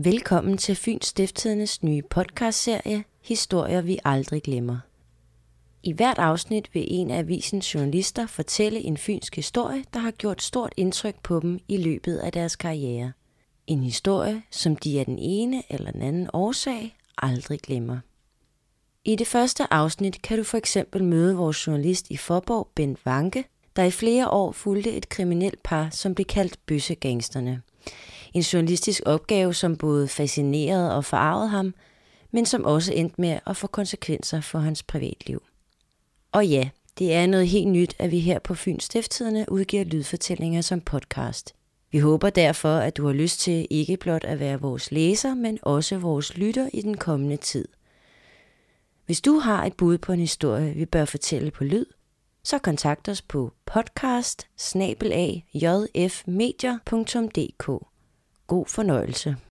Velkommen til Fyns Stiftstidendes nye podcastserie Historier vi aldrig glemmer. I hvert afsnit vil en af avisens journalister fortælle en fynsk historie, der har gjort stort indtryk på dem i løbet af deres karriere. En historie, som de af den ene eller den anden årsag aldrig glemmer. I det første afsnit kan du for eksempel møde vores journalist i Forborg, Bent Vanke, der i flere år fulgte et kriminelt par, som blev kaldt bøssegangsterne. En journalistisk opgave, som både fascinerede og forarvede ham, men som også endte med at få konsekvenser for hans privatliv. Og ja, det er noget helt nyt, at vi her på Fyns Stifttidene udgiver lydfortællinger som podcast. Vi håber derfor, at du har lyst til ikke blot at være vores læser, men også vores lytter i den kommende tid. Hvis du har et bud på en historie, vi bør fortælle på lyd, så kontakt os på podcast God fornøjelse.